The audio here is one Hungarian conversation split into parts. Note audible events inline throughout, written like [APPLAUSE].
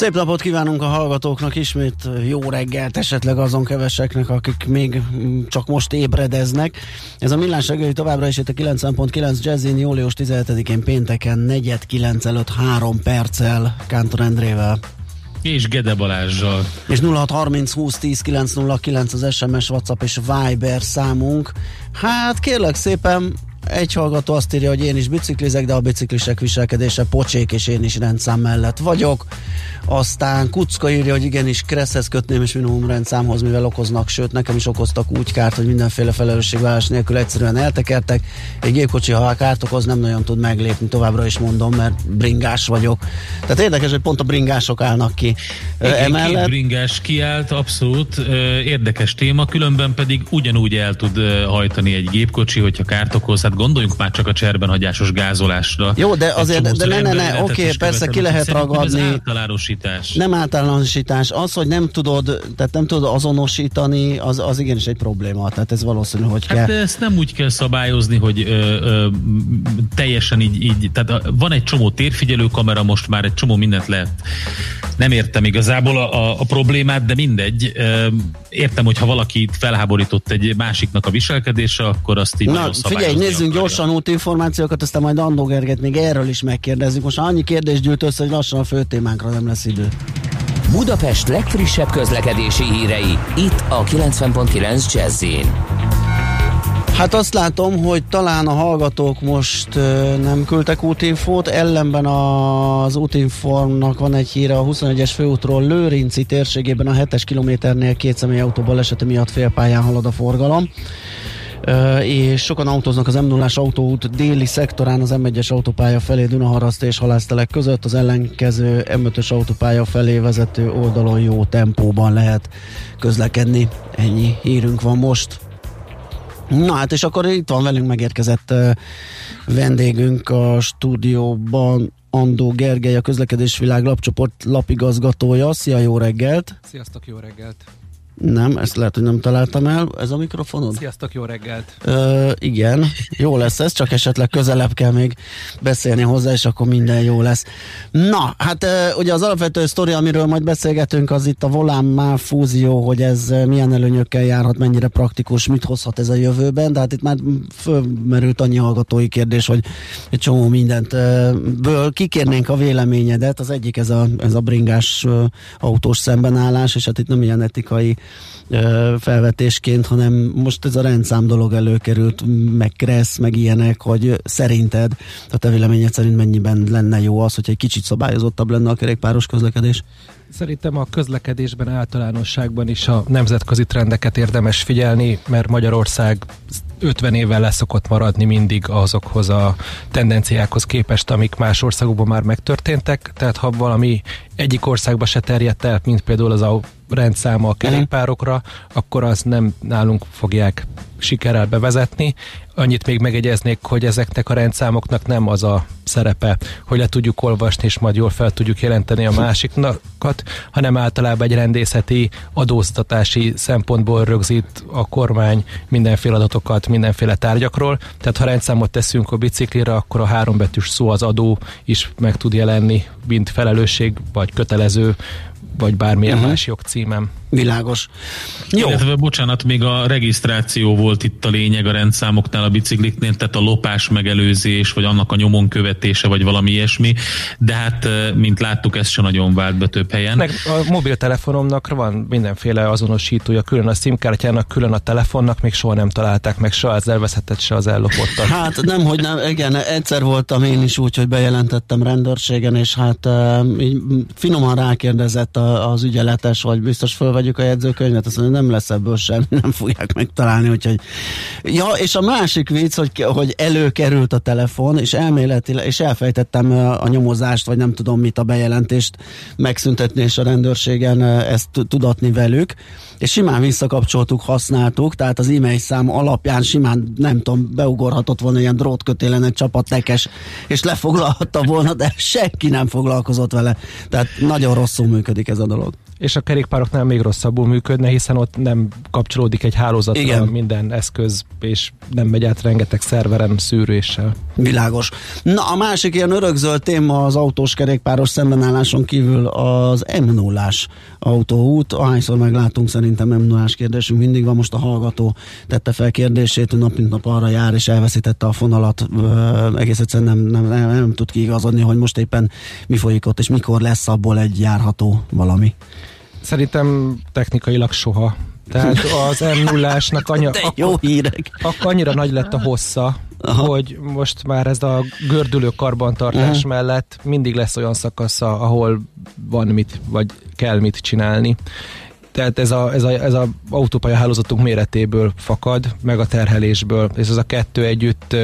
Szép napot kívánunk a hallgatóknak ismét jó reggelt, esetleg azon keveseknek, akik még csak most ébredeznek. Ez a millás reggeli továbbra is itt a 90.9 Jazzin, július 17-én pénteken 4 9 előtt 3 perccel Kántor Endrével. És Gede Balázsjal. És 0630 20 10 909 az SMS, WhatsApp és Viber számunk. Hát kérlek szépen, egy hallgató azt írja, hogy én is biciklizek, de a biciklisek viselkedése pocsék, és én is rendszám mellett vagyok. Aztán Kucka írja, hogy igenis Kresszhez kötném és minimum rendszámhoz, mivel okoznak, sőt nekem is okoztak úgy kárt, hogy mindenféle felelősségvállás nélkül egyszerűen eltekertek. Egy gépkocsi, ha kárt okoz, nem nagyon tud meglépni, továbbra is mondom, mert bringás vagyok. Tehát érdekes, hogy pont a bringások állnak ki Igen, emellett. Két bringás kiállt, abszolút érdekes téma, különben pedig ugyanúgy el tud hajtani egy gépkocsi, hogyha kárt okoz. Hát gondoljunk már csak a cserben hagyásos gázolásra. Jó, de azért, de ne, ne, ne, oké, okay, persze ki lehet ragadni. Ez általánosítás. Nem általánosítás. Az, hogy nem tudod, tehát nem tudod azonosítani, az, az igenis egy probléma. Tehát ez valószínű, hogy hát kell. de ezt nem úgy kell szabályozni, hogy ö, ö, teljesen így, így, tehát van egy csomó térfigyelő kamera, most már egy csomó mindent lehet. Nem értem igazából a, a, a problémát, de mindegy. Ö, értem, hogy ha valaki felháborított egy másiknak a viselkedése, akkor azt így Na, figyelj, nézzünk gyorsan útinformációkat, aztán majd Andó Gerget még erről is megkérdezzük. Most annyi kérdés gyűlt össze, hogy lassan a fő témánkra nem lesz idő. Budapest legfrissebb közlekedési hírei, itt a 90.9 jazz Hát azt látom, hogy talán a hallgatók most nem küldtek útinfót, ellenben az útinformnak van egy híre a 21-es főútról Lőrinci térségében a 7-es kilométernél két személyautó balesete miatt félpályán halad a forgalom és sokan autóznak az m 0 autóút déli szektorán az M1-es autópálya felé Dunaharaszt és Halásztelek között, az ellenkező M5-ös autópálya felé vezető oldalon jó tempóban lehet közlekedni. Ennyi hírünk van most. Na hát, és akkor itt van velünk megérkezett vendégünk a stúdióban, Andó Gergely, a Közlekedésvilág lapcsoport lapigazgatója. Szia, jó reggelt! Sziasztok, jó reggelt! Nem, ezt lehet, hogy nem találtam el. Ez a mikrofonod? Sziasztok, jó reggelt! Ö, igen, jó lesz ez, csak esetleg közelebb kell még beszélni hozzá, és akkor minden jó lesz. Na, hát ugye az alapvető sztori, amiről majd beszélgetünk, az itt a volán már fúzió, hogy ez milyen előnyökkel járhat, mennyire praktikus, mit hozhat ez a jövőben, de hát itt már fölmerült annyi hallgatói kérdés, hogy egy csomó mindent ből kikérnénk a véleményedet. Az egyik ez a, ez a bringás autós szembenállás, és hát itt nem ilyen etikai felvetésként, hanem most ez a rendszám dolog előkerült, meg kressz, meg ilyenek, hogy szerinted, a te véleményed szerint mennyiben lenne jó az, hogy egy kicsit szabályozottabb lenne a kerékpáros közlekedés? Szerintem a közlekedésben általánosságban is a nemzetközi trendeket érdemes figyelni, mert Magyarország 50 évvel leszokott maradni mindig azokhoz a tendenciákhoz képest, amik más országokban már megtörténtek. Tehát ha valami egyik országba se terjedt el, mint például az rendszáma a kerékpárokra, akkor azt nem nálunk fogják sikerrel bevezetni. Annyit még megegyeznék, hogy ezeknek a rendszámoknak nem az a szerepe, hogy le tudjuk olvasni, és majd jól fel tudjuk jelenteni a másiknakat, hanem általában egy rendészeti adóztatási szempontból rögzít a kormány mindenféle adatokat mindenféle tárgyakról. Tehát ha rendszámot teszünk a biciklire, akkor a hárombetűs szó az adó is meg tud jelenni, mint felelősség vagy kötelező vagy bármilyen uh-huh. más jogcímem. Világos. Jó. Illetve, bocsánat, még a regisztráció volt itt a lényeg a rendszámoknál a bicikliknél, tehát a lopás megelőzés, vagy annak a nyomon követése, vagy valami ilyesmi, de hát, mint láttuk, ez sem nagyon vált be több helyen. Meg a mobiltelefonomnak van mindenféle azonosítója, külön a SIM-kártyának, külön a telefonnak, még soha nem találták meg se az elveszettet, se az ellopottat. Hát nem, hogy nem, igen, egyszer voltam én is úgy, hogy bejelentettem rendőrségen, és hát így finoman rákérdezett az ügyeletes, hogy biztos fölvegyük a jegyzőkönyvet, azt mondja, nem lesz ebből sem, [LAUGHS] nem fogják megtalálni, úgyhogy ja, és a másik vicc, hogy, hogy előkerült a telefon, és elméletileg, és elfejtettem a nyomozást, vagy nem tudom mit a bejelentést megszüntetni, és a rendőrségen ezt tudatni velük, és simán visszakapcsoltuk, használtuk, tehát az e-mail szám alapján simán, nem tudom, beugorhatott volna ilyen drótkötélen egy csapat tekes, és lefoglalhatta volna, de [LAUGHS] senki nem foglalkozott vele. Tehát nagyon rosszul működik ez a dolog és a kerékpároknál még rosszabbul működne, hiszen ott nem kapcsolódik egy hálózatra Igen. minden eszköz, és nem megy át rengeteg szerveren szűréssel. Világos. Na, a másik ilyen örökzöld téma az autós kerékpáros szembenálláson kívül az m 0 autóút. Ahányszor meglátunk, szerintem m 0 kérdésünk mindig van. Most a hallgató tette fel kérdését, nap mint nap arra jár, és elveszítette a fonalat. Egész egyszerűen nem, nem, nem, nem tud kiigazodni, hogy most éppen mi folyik ott, és mikor lesz abból egy járható valami. Szerintem technikailag soha. Tehát az m 0 anya, [LAUGHS] jó hírek. Akkor annyira nagy lett a hossza, Aha. hogy most már ez a gördülő karbantartás uh-huh. mellett mindig lesz olyan szakasza, ahol van mit, vagy kell mit csinálni. Tehát ez a, ez a, ez a autópálya hálózatunk méretéből fakad, meg a terhelésből, és ez a kettő együtt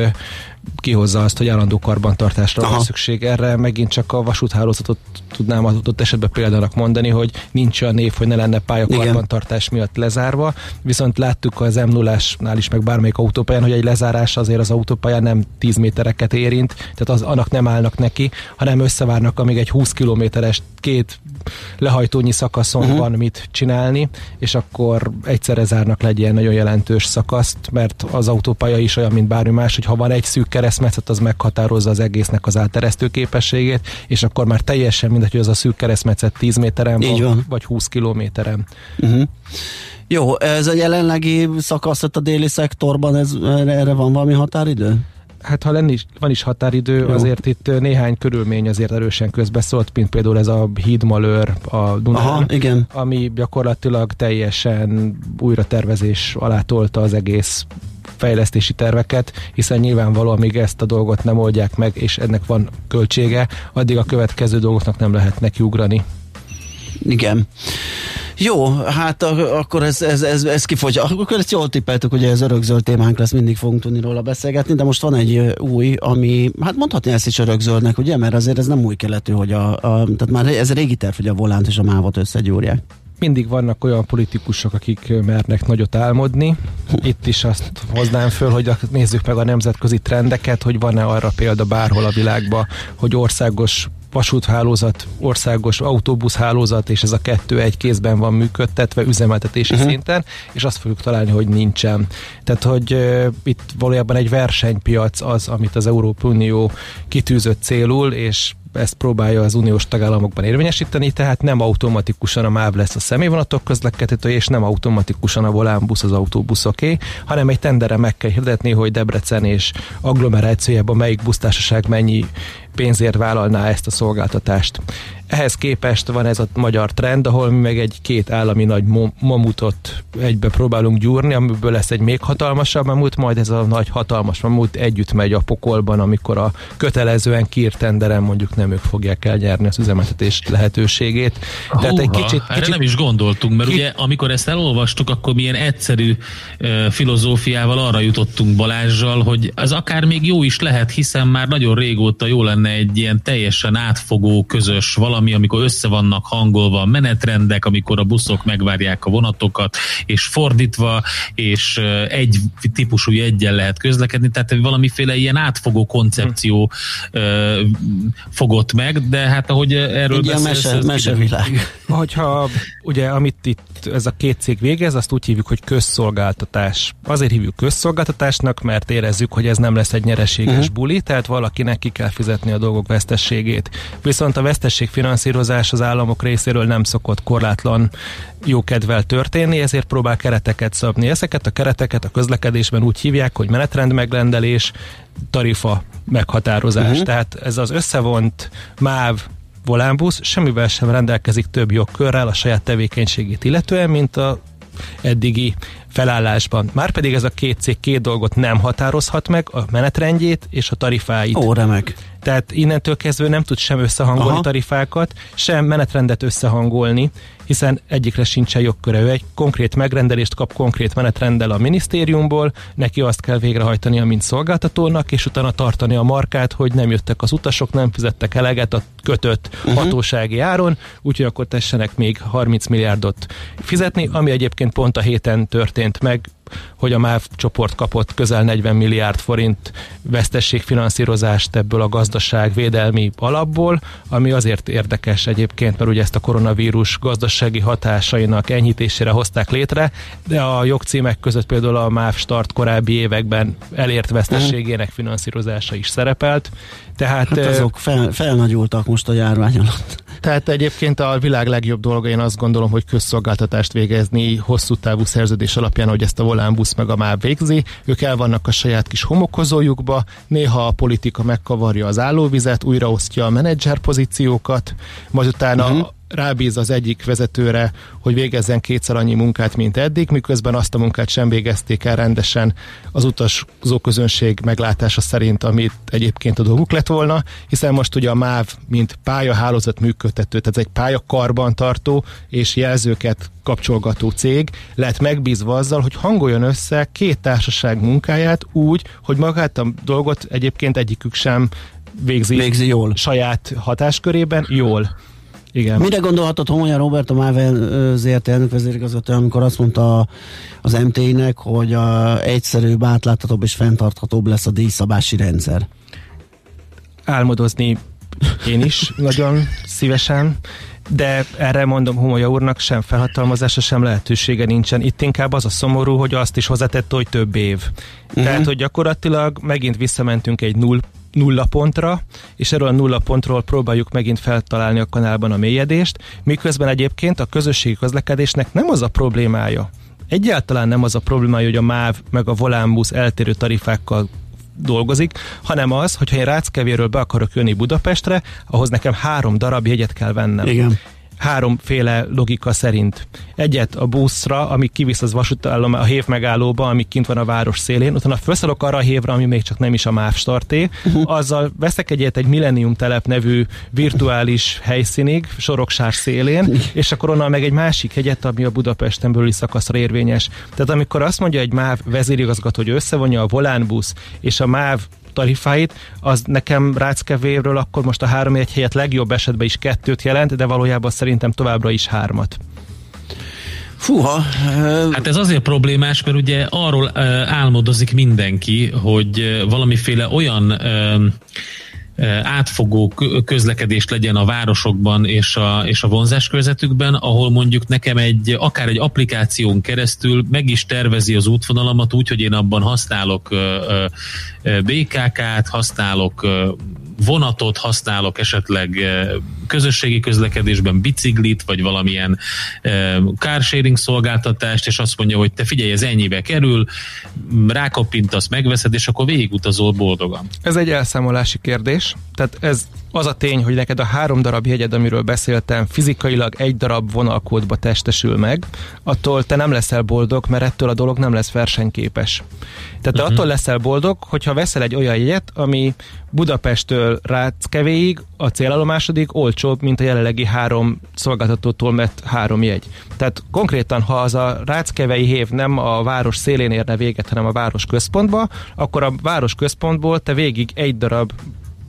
kihozza azt, hogy állandó karbantartásra Aha. van szükség. Erre megint csak a vasúthálózatot tudnám adott esetben példának mondani, hogy nincs olyan név, hogy ne lenne pálya karbantartás miatt lezárva, viszont láttuk az m 0 is, meg bármelyik autópályán, hogy egy lezárás azért az autópályán nem 10 métereket érint, tehát az, annak nem állnak neki, hanem összevárnak, amíg egy 20 kilométeres két lehajtónyi szakaszon uh-huh. van mit csinálni, és akkor egyszerre zárnak le egy ilyen nagyon jelentős szakaszt, mert az autópálya is olyan, mint bármi más, hogy ha van egy szűk keresztmetszet, az meghatározza az egésznek az átteresztő képességét, és akkor már teljesen mindegy, hogy az a szűk keresztmetszet 10 méteren van, van, vagy 20 kilométeren. Uh-huh. Jó, ez a jelenlegi szakasz a déli szektorban, ez, erre van valami határidő? Hát ha lenni, van is határidő, Jó. azért itt néhány körülmény azért erősen közbeszólt, mint például ez a hídmalőr a Dunán, Aha, igen. ami gyakorlatilag teljesen újra tervezés alá tolta az egész fejlesztési terveket, hiszen nyilvánvaló, amíg ezt a dolgot nem oldják meg, és ennek van költsége, addig a következő dolgoknak nem lehet nekiugrani. Igen. Jó, hát akkor ez, ez, ez, ez kifogy. Akkor ezt jól tippeltük, hogy ez örökzöld témánk lesz, mindig fogunk tudni róla beszélgetni, de most van egy új, ami, hát mondhatni ezt is örökzöldnek, ugye, mert azért ez nem új keletű, hogy a, a tehát már ez régi terv, hogy a volánt és a mávot összegyúrják mindig vannak olyan politikusok, akik mernek nagyot álmodni. Itt is azt hoznám föl, hogy nézzük meg a nemzetközi trendeket, hogy van-e arra példa bárhol a világban, hogy országos vasúthálózat, országos autóbuszhálózat, és ez a kettő egy kézben van működtetve üzemeltetési uh-huh. szinten, és azt fogjuk találni, hogy nincsen. Tehát, hogy uh, itt valójában egy versenypiac az, amit az Európai Unió kitűzött célul, és ezt próbálja az uniós tagállamokban érvényesíteni, tehát nem automatikusan a MÁV lesz a személyvonatok közlekedhető, és nem automatikusan a volánbusz az autóbuszoké, hanem egy tendere meg kell hirdetni, hogy Debrecen és agglomerációjában melyik busztársaság mennyi pénzért vállalná ezt a szolgáltatást. Ehhez képest van ez a magyar trend, ahol mi meg egy két állami nagy mamutot egybe próbálunk gyúrni, amiből lesz egy még hatalmasabb mamut, majd ez a nagy hatalmas mamut együtt megy a pokolban, amikor a kötelezően kírt tenderen mondjuk nem ők fogják elnyerni az üzemeltetés lehetőségét. Húha, Tehát egy kicsit, kicsit... nem is gondoltunk, mert ki... ugye amikor ezt elolvastuk, akkor milyen egyszerű uh, filozófiával arra jutottunk Balázsjal, hogy az akár még jó is lehet, hiszen már nagyon régóta jó lenne egy ilyen teljesen átfogó, közös valami valami, amikor össze vannak hangolva a menetrendek, amikor a buszok megvárják a vonatokat, és fordítva, és egy típusú jegyen lehet közlekedni, tehát valamiféle ilyen átfogó koncepció hm. fogott meg, de hát ahogy erről Egy beszélsz... Mese, mesevilág. Hogyha ugye, amit itt ez a két cég végez, azt úgy hívjuk, hogy közszolgáltatás. Azért hívjuk közszolgáltatásnak, mert érezzük, hogy ez nem lesz egy nyereséges uh-huh. buli, tehát valakinek ki kell fizetni a dolgok vesztességét. Viszont a vesztesség finanszírozás az államok részéről nem szokott korlátlan jókedvel történni, ezért próbál kereteket szabni. Ezeket a kereteket a közlekedésben úgy hívják, hogy menetrend megrendelés, tarifa meghatározás. Uh-huh. Tehát ez az összevont MÁV volánbusz semmivel sem rendelkezik több jogkörrel a saját tevékenységét illetően, mint a eddigi felállásban. Márpedig ez a két cég két dolgot nem határozhat meg, a menetrendjét és a tarifáit. Ó, remek. Tehát innentől kezdve nem tud sem összehangolni Aha. tarifákat, sem menetrendet összehangolni, hiszen egyikre sincsen jogköre. Ő egy konkrét megrendelést kap konkrét menetrenddel a minisztériumból, neki azt kell végrehajtania, mint szolgáltatónak, és utána tartani a markát, hogy nem jöttek az utasok, nem fizettek eleget a kötött uh-huh. hatósági áron, úgyhogy akkor tessenek még 30 milliárdot fizetni, ami egyébként pont a héten történt meg, hogy a MÁV csoport kapott közel 40 milliárd forint vesztességfinanszírozást ebből a gazdaságvédelmi alapból, ami azért érdekes egyébként, mert ugye ezt a koronavírus gazdasági hatásainak enyhítésére hozták létre, de a jogcímek között például a MÁV start korábbi években elért vesztességének finanszírozása is szerepelt. Tehát, hát azok fel, felnagyultak most a járvány alatt. Tehát egyébként a világ legjobb dolga, én azt gondolom, hogy közszolgáltatást végezni hosszú távú szerződés alapján, hogy ezt a volánbusz meg a MÁV végzi. Ők el vannak a saját kis homokozójukba, néha a politika megkavarja az állóvizet, újraosztja a menedzser pozíciókat, majd utána uh-huh rábíz az egyik vezetőre, hogy végezzen kétszer annyi munkát, mint eddig, miközben azt a munkát sem végezték el rendesen az utazó közönség meglátása szerint, amit egyébként a dolguk lett volna, hiszen most ugye a MÁV, mint pályahálózat működtető, tehát egy pályakarban tartó és jelzőket kapcsolgató cég lett megbízva azzal, hogy hangoljon össze két társaság munkáját úgy, hogy magát a dolgot egyébként egyikük sem végzi, végzi jól. saját hatáskörében jól. Igen. Mire gondolhatott Homonya Robert, a MÁV ZRT elnök vezérigazgató, amikor azt mondta az MT-nek, hogy a egyszerűbb, átláthatóbb és fenntarthatóbb lesz a díjszabási rendszer? Álmodozni én is nagyon szívesen, de erre mondom Homolya úrnak sem felhatalmazása, sem lehetősége nincsen. Itt inkább az a szomorú, hogy azt is hozzátette, hogy több év. Uh-huh. Tehát, hogy gyakorlatilag megint visszamentünk egy null nulla pontra, és erről a nulla pontról próbáljuk megint feltalálni a kanálban a mélyedést, miközben egyébként a közösségi közlekedésnek nem az a problémája, egyáltalán nem az a problémája, hogy a MÁV meg a volánbusz eltérő tarifákkal dolgozik, hanem az, hogyha én Ráckevéről be akarok jönni Budapestre, ahhoz nekem három darab jegyet kell vennem. Igen háromféle logika szerint. Egyet a buszra, ami kivisz az vasútállom a hév megállóba, ami kint van a város szélén, utána felszállok arra a hévre, ami még csak nem is a MÁV starté, uh-huh. azzal veszek egyet egy Millennium telep nevű virtuális helyszínig, Soroksár szélén, és akkor onnan meg egy másik hegyet, ami a Budapesten belüli szakaszra érvényes. Tehát amikor azt mondja egy MÁV vezérigazgató, hogy összevonja a volánbusz és a MÁV tarifáit, az nekem Ráckevéről akkor most a három egy helyet legjobb esetben is kettőt jelent, de valójában szerintem továbbra is hármat. Fúha. Hát ez azért problémás, mert ugye arról álmodozik mindenki, hogy valamiféle olyan átfogó közlekedés legyen a városokban és a, és a vonzás körzetükben, ahol mondjuk nekem egy, akár egy applikáción keresztül meg is tervezi az útvonalamat úgy, hogy én abban használok BKK-t, használok vonatot használok, esetleg közösségi közlekedésben biciklit, vagy valamilyen carsharing szolgáltatást, és azt mondja, hogy te figyelj, ez ennyibe kerül, rákapintasz, megveszed, és akkor végigutazol boldogan. Ez egy elszámolási kérdés, tehát ez az a tény, hogy neked a három darab jegyed, amiről beszéltem, fizikailag egy darab vonalkódba testesül meg, attól te nem leszel boldog, mert ettől a dolog nem lesz versenyképes. Tehát uh-huh. attól leszel boldog, hogyha veszel egy olyan jegyet, ami Budapesttől Ráckevéig a célállomásodik olcsóbb, mint a jelenlegi három szolgáltatótól mert három jegy. Tehát konkrétan, ha az a Ráckevei hév nem a város szélén érne véget, hanem a város központba, akkor a város központból te végig egy darab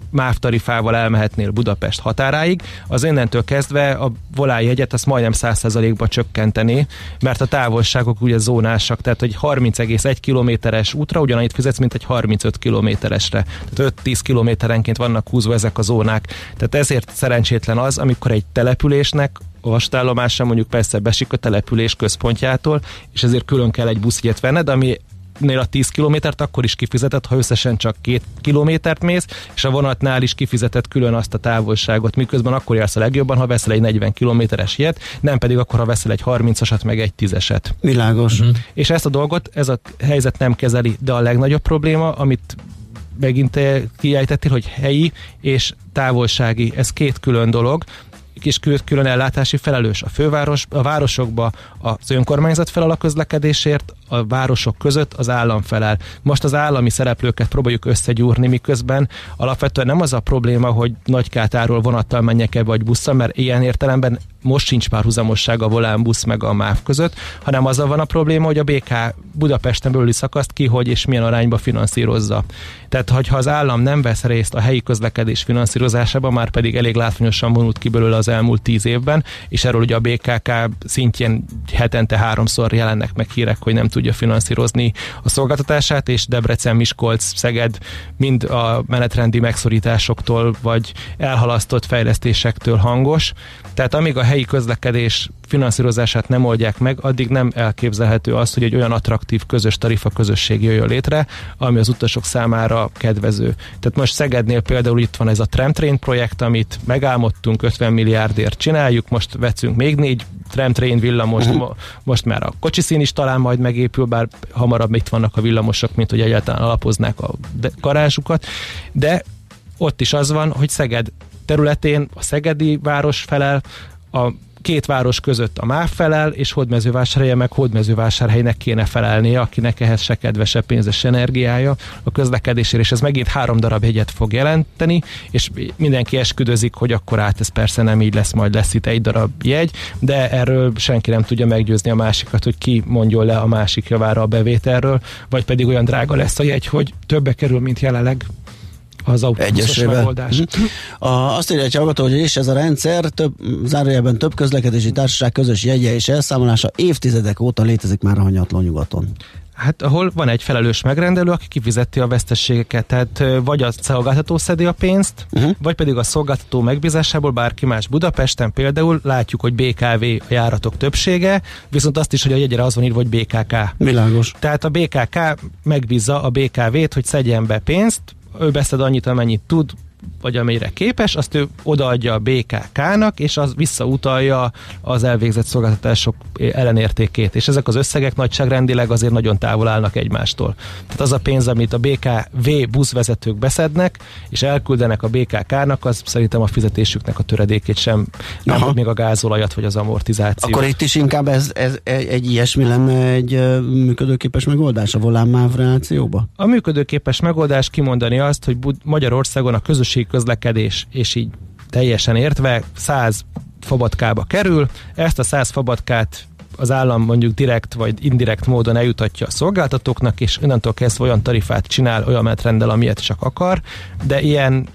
MÁV tarifával elmehetnél Budapest határáig, az innentől kezdve a volájegyet azt majdnem 100%-ba csökkenteni, mert a távolságok ugye zónásak, tehát hogy 30,1 kilométeres útra ugyanannyit fizetsz, mint egy 35 kilométeresre. Tehát 5-10 kilométerenként vannak húzva ezek a zónák. Tehát ezért szerencsétlen az, amikor egy településnek a vasútállomása mondjuk persze besik a település központjától, és ezért külön kell egy buszjegyet venned, ami nél a 10 kilométert akkor is kifizetett, ha összesen csak 2 kilométert mész, és a vonatnál is kifizetett külön azt a távolságot, miközben akkor jársz a legjobban, ha veszel egy 40 kilométeres ilyet, nem pedig akkor, ha veszel egy 30-asat, meg egy 10-eset. Világos. Uh-huh. És ezt a dolgot, ez a helyzet nem kezeli, de a legnagyobb probléma, amit megint kiejtettél, hogy helyi és távolsági, ez két külön dolog, kis külön ellátási felelős. A főváros, a városokba az önkormányzat felel a közlekedésért, a városok között az állam felel. Most az állami szereplőket próbáljuk összegyúrni, miközben alapvetően nem az a probléma, hogy Nagykátáról vonattal menjek-e vagy busszal, mert ilyen értelemben most sincs párhuzamosság a Volán busz meg a MÁV között, hanem az van a probléma, hogy a BK Budapesten belüli szakaszt ki, hogy és milyen arányba finanszírozza. Tehát, hogyha az állam nem vesz részt a helyi közlekedés finanszírozásában, már pedig elég látványosan vonult ki belőle az elmúlt tíz évben, és erről ugye a BKK szintjén hetente háromszor jelennek meg hírek, hogy nem tudja finanszírozni a szolgáltatását, és Debrecen, Miskolc, Szeged mind a menetrendi megszorításoktól vagy elhalasztott fejlesztésektől hangos. Tehát amíg a helyi közlekedés finanszírozását nem oldják meg, addig nem elképzelhető az, hogy egy olyan attraktív közös tarifa közösség jöjjön létre, ami az utasok számára kedvező. Tehát most Szegednél például itt van ez a Tramtrain projekt, amit megálmodtunk, 50 milliárdért csináljuk, most veszünk még négy Tramtrain villamos, uh-huh. most már a kocsiszín is talán majd megépül, bár hamarabb itt vannak a villamosok, mint hogy egyáltalán alapoznák a garázsukat, de ott is az van, hogy Szeged területén a Szegedi város felel, a két város között a MÁV felel, és Hódmezővásárhelye meg Hódmezővásárhelynek kéne felelnie, akinek ehhez se kedvesebb pénzes energiája a közlekedésére, és ez megint három darab hegyet fog jelenteni, és mindenki esküdözik, hogy akkor át ez persze nem így lesz, majd lesz itt egy darab jegy, de erről senki nem tudja meggyőzni a másikat, hogy ki mondjon le a másik javára a bevételről, vagy pedig olyan drága lesz a jegy, hogy többe kerül, mint jelenleg az autóbuszos megoldás. Mhm. A, azt írja egy hallgató, hogy és ez a rendszer több, zárójelben több közlekedési társaság közös jegye és elszámolása évtizedek óta létezik már a hanyatló nyugaton. Hát ahol van egy felelős megrendelő, aki kifizeti a vesztességeket, tehát vagy a szolgáltató szedi a pénzt, uh-huh. vagy pedig a szolgáltató megbízásából bárki más Budapesten például látjuk, hogy BKV a járatok többsége, viszont azt is, hogy a jegyre az van írva, hogy BKK. Világos. Tehát a BKK megbízza a BKV-t, hogy szedjen be pénzt, ő beszed annyit, amennyit tud, vagy amelyre képes, azt ő odaadja a BKK-nak, és az visszautalja az elvégzett szolgáltatások ellenértékét. És ezek az összegek nagyságrendileg azért nagyon távol állnak egymástól. Tehát az a pénz, amit a BKV buszvezetők beszednek, és elküldenek a BKK-nak, az szerintem a fizetésüknek a töredékét sem, nem Aha. még a gázolajat, vagy az amortizációt. Akkor itt is inkább ez, ez egy ilyesmi lenne egy működőképes megoldás a volán MÁV relációba? A működőképes megoldás kimondani azt, hogy Magyarországon a közös közösségi közlekedés, és így teljesen értve 100 fabatkába kerül, ezt a 100 fabatkát az állam mondjuk direkt vagy indirekt módon eljutatja a szolgáltatóknak, és onnantól kezdve olyan tarifát csinál, olyan menetrendel, amilyet csak akar, de ilyen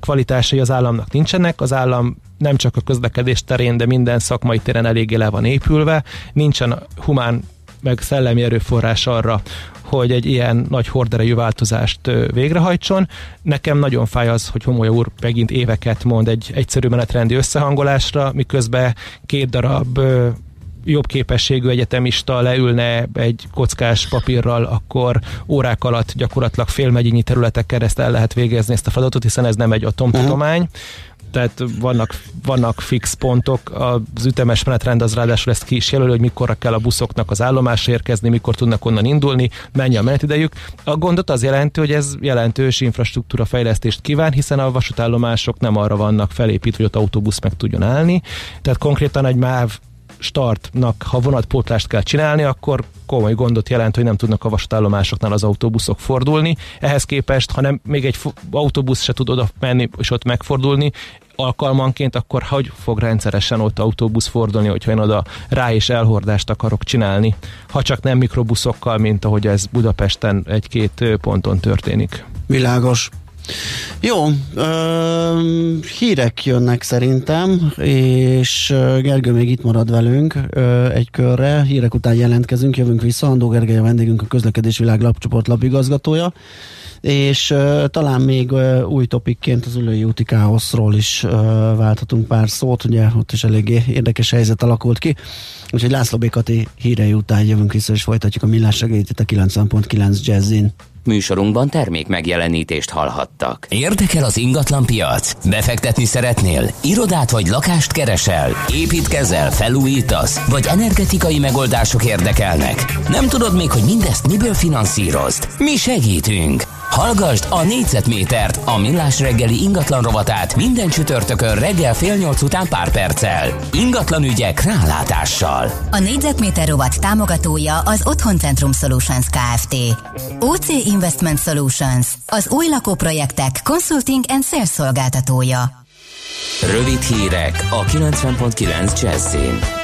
kvalitásai az államnak nincsenek, az állam nem csak a közlekedés terén, de minden szakmai téren eléggé le van épülve, nincsen humán meg szellemi erőforrás arra, hogy egy ilyen nagy horderejű változást végrehajtson. Nekem nagyon fáj az, hogy Homolya úr megint éveket mond egy egyszerű menetrendi összehangolásra, miközben két darab jobb képességű egyetemista leülne egy kockás papírral, akkor órák alatt gyakorlatilag félmegyényi területek kereszt el lehet végezni ezt a feladatot, hiszen ez nem egy atomtudomány. Uh-huh tehát vannak, vannak fix pontok, az ütemes menetrend az ráadásul ezt ki is jelöl, hogy mikorra kell a buszoknak az állomásra érkezni, mikor tudnak onnan indulni, mennyi a menetidejük. A gondot az jelenti, hogy ez jelentős infrastruktúra fejlesztést kíván, hiszen a vasútállomások nem arra vannak felépítve, hogy ott autóbusz meg tudjon állni. Tehát konkrétan egy MÁV startnak, ha vonatpótlást kell csinálni, akkor komoly gondot jelent, hogy nem tudnak a vasútállomásoknál az autóbuszok fordulni. Ehhez képest, ha nem, még egy autóbusz se tud oda menni és ott megfordulni, alkalmanként, akkor hogy fog rendszeresen ott autóbusz fordulni, hogyha én oda rá és elhordást akarok csinálni, ha csak nem mikrobuszokkal, mint ahogy ez Budapesten egy-két ponton történik. Világos. Jó, ö, hírek jönnek szerintem, és Gergő még itt marad velünk ö, egy körre. Hírek után jelentkezünk, jövünk vissza. Andó Gergely a vendégünk, a Közlekedés Világ lapcsoport lapigazgatója és uh, talán még uh, új topikként az ülői úti káoszról is uh, válthatunk pár szót, ugye ott is eléggé érdekes helyzet alakult ki. Úgyhogy László Békati hírei után jövünk vissza, és folytatjuk a millás segélyt itt a 90.9 Jazzin. Műsorunkban termék megjelenítést hallhattak. Érdekel az ingatlan piac? Befektetni szeretnél? Irodát vagy lakást keresel? Építkezel, felújítasz? Vagy energetikai megoldások érdekelnek? Nem tudod még, hogy mindezt miből finanszírozd? Mi segítünk! Hallgassd a négyzetmétert, a millás reggeli ingatlan rovatát minden csütörtökön reggel fél nyolc után pár perccel. Ingatlan ügyek rálátással. A négyzetméter rovat támogatója az Otthoncentrum Solutions Kft. OC Investment Solutions, az új lakóprojektek consulting and sales szolgáltatója. Rövid hírek a 90.9 Jazzin.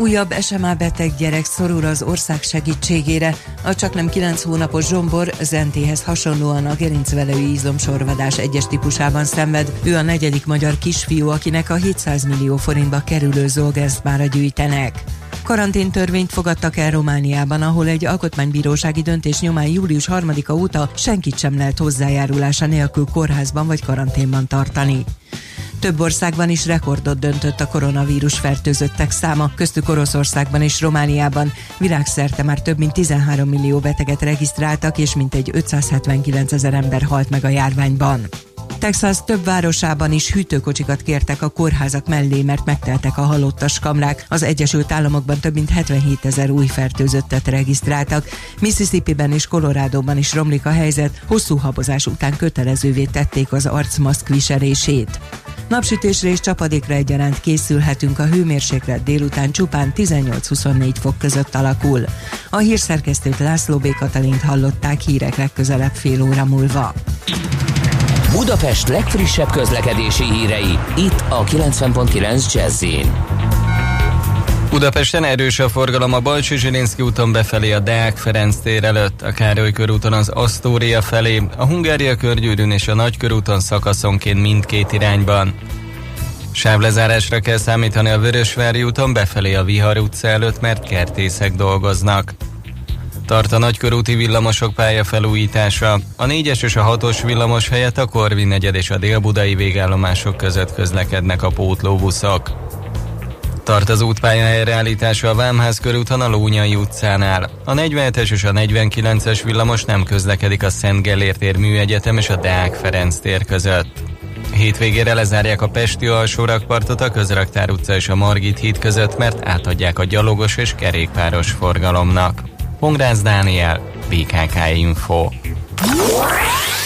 Újabb SMA beteg gyerek szorul az ország segítségére. A csak nem 9 hónapos zsombor Zentéhez hasonlóan a gerincvelői izomsorvadás egyes típusában szenved. Ő a negyedik magyar kisfiú, akinek a 700 millió forintba kerülő zolgenszt gyűjtenek. Karanténtörvényt fogadtak el Romániában, ahol egy alkotmánybírósági döntés nyomán július 3-a óta senkit sem lehet hozzájárulása nélkül kórházban vagy karanténban tartani. Több országban is rekordot döntött a koronavírus fertőzöttek száma, köztük Oroszországban és Romániában. Világszerte már több mint 13 millió beteget regisztráltak, és mintegy 579 ezer ember halt meg a járványban. Texas több városában is hűtőkocsikat kértek a kórházak mellé, mert megteltek a halottas kamrák. Az Egyesült Államokban több mint 77 ezer új fertőzöttet regisztráltak. Mississippi-ben és Colorado-ban is romlik a helyzet, hosszú habozás után kötelezővé tették az arcmaszk viselését. Napsütésre és csapadékra egyaránt készülhetünk, a hőmérséklet délután csupán 18-24 fok között alakul. A hírszerkesztőt László B. Katalint hallották hírek legközelebb fél óra múlva. Budapest legfrissebb közlekedési hírei, itt a 90.9 jazz Budapesten erős a forgalom a Balcsi Zsilinszki úton befelé a Deák Ferenc tér előtt, a Károly körúton az Asztória felé, a Hungária körgyűrűn és a Nagykörúton szakaszonként mindkét irányban. Sávlezárásra kell számítani a Vörösvári úton befelé a Vihar utca előtt, mert kertészek dolgoznak. Tart a nagykörúti villamosok pálya felújítása. A 4-es és a 6-os villamos helyett a Korvin negyed és a délbudai végállomások között közlekednek a pótlóbuszok. Tart az útpálya helyreállítása a Vámház körúton a Lónyai utcánál. A 47-es és a 49-es villamos nem közlekedik a Szent Gellért tér műegyetem és a Deák Ferenc tér között. Hétvégére lezárják a Pesti alsórakpartot a Közraktár utca és a Margit híd között, mert átadják a gyalogos és kerékpáros forgalomnak. Pongrász Dániel, BKK Info.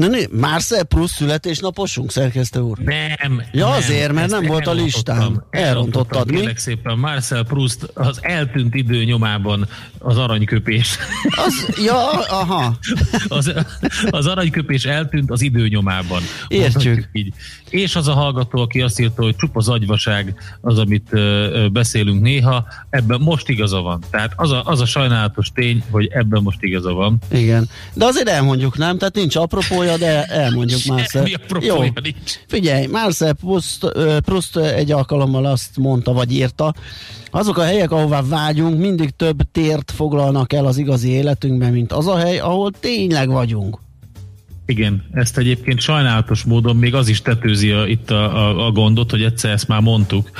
Na né, Marcel Proust születésnaposunk, szerkesztő úr? Nem. Ja, nem, azért, mert nem volt a listán. Elrontottad, mi? Szépen, Marcel Proust az eltűnt idő nyomában az aranyköpés. Az, ja, aha. [LAUGHS] Az, az aranyköpés eltűnt az idő nyomában. Értjük. Így. És az a hallgató, aki azt írta, hogy csupa zagyvaság az, amit beszélünk néha, ebben most igaza van. Tehát az a, az a sajnálatos tény, hogy ebben most igaza van. Igen. De azért elmondjuk, nem? Tehát nincs apropója, de elmondjuk. Mi apropója nincs. Figyelj, Marcel Proust, Proust egy alkalommal azt mondta, vagy írta, azok a helyek, ahová vágyunk, mindig több tért foglalnak el az igazi életünkben, mint az a hely, ahol tényleg vagyunk. Igen, ezt egyébként sajnálatos módon még az is tetőzi a, itt a, a, a gondot, hogy egyszer ezt már mondtuk,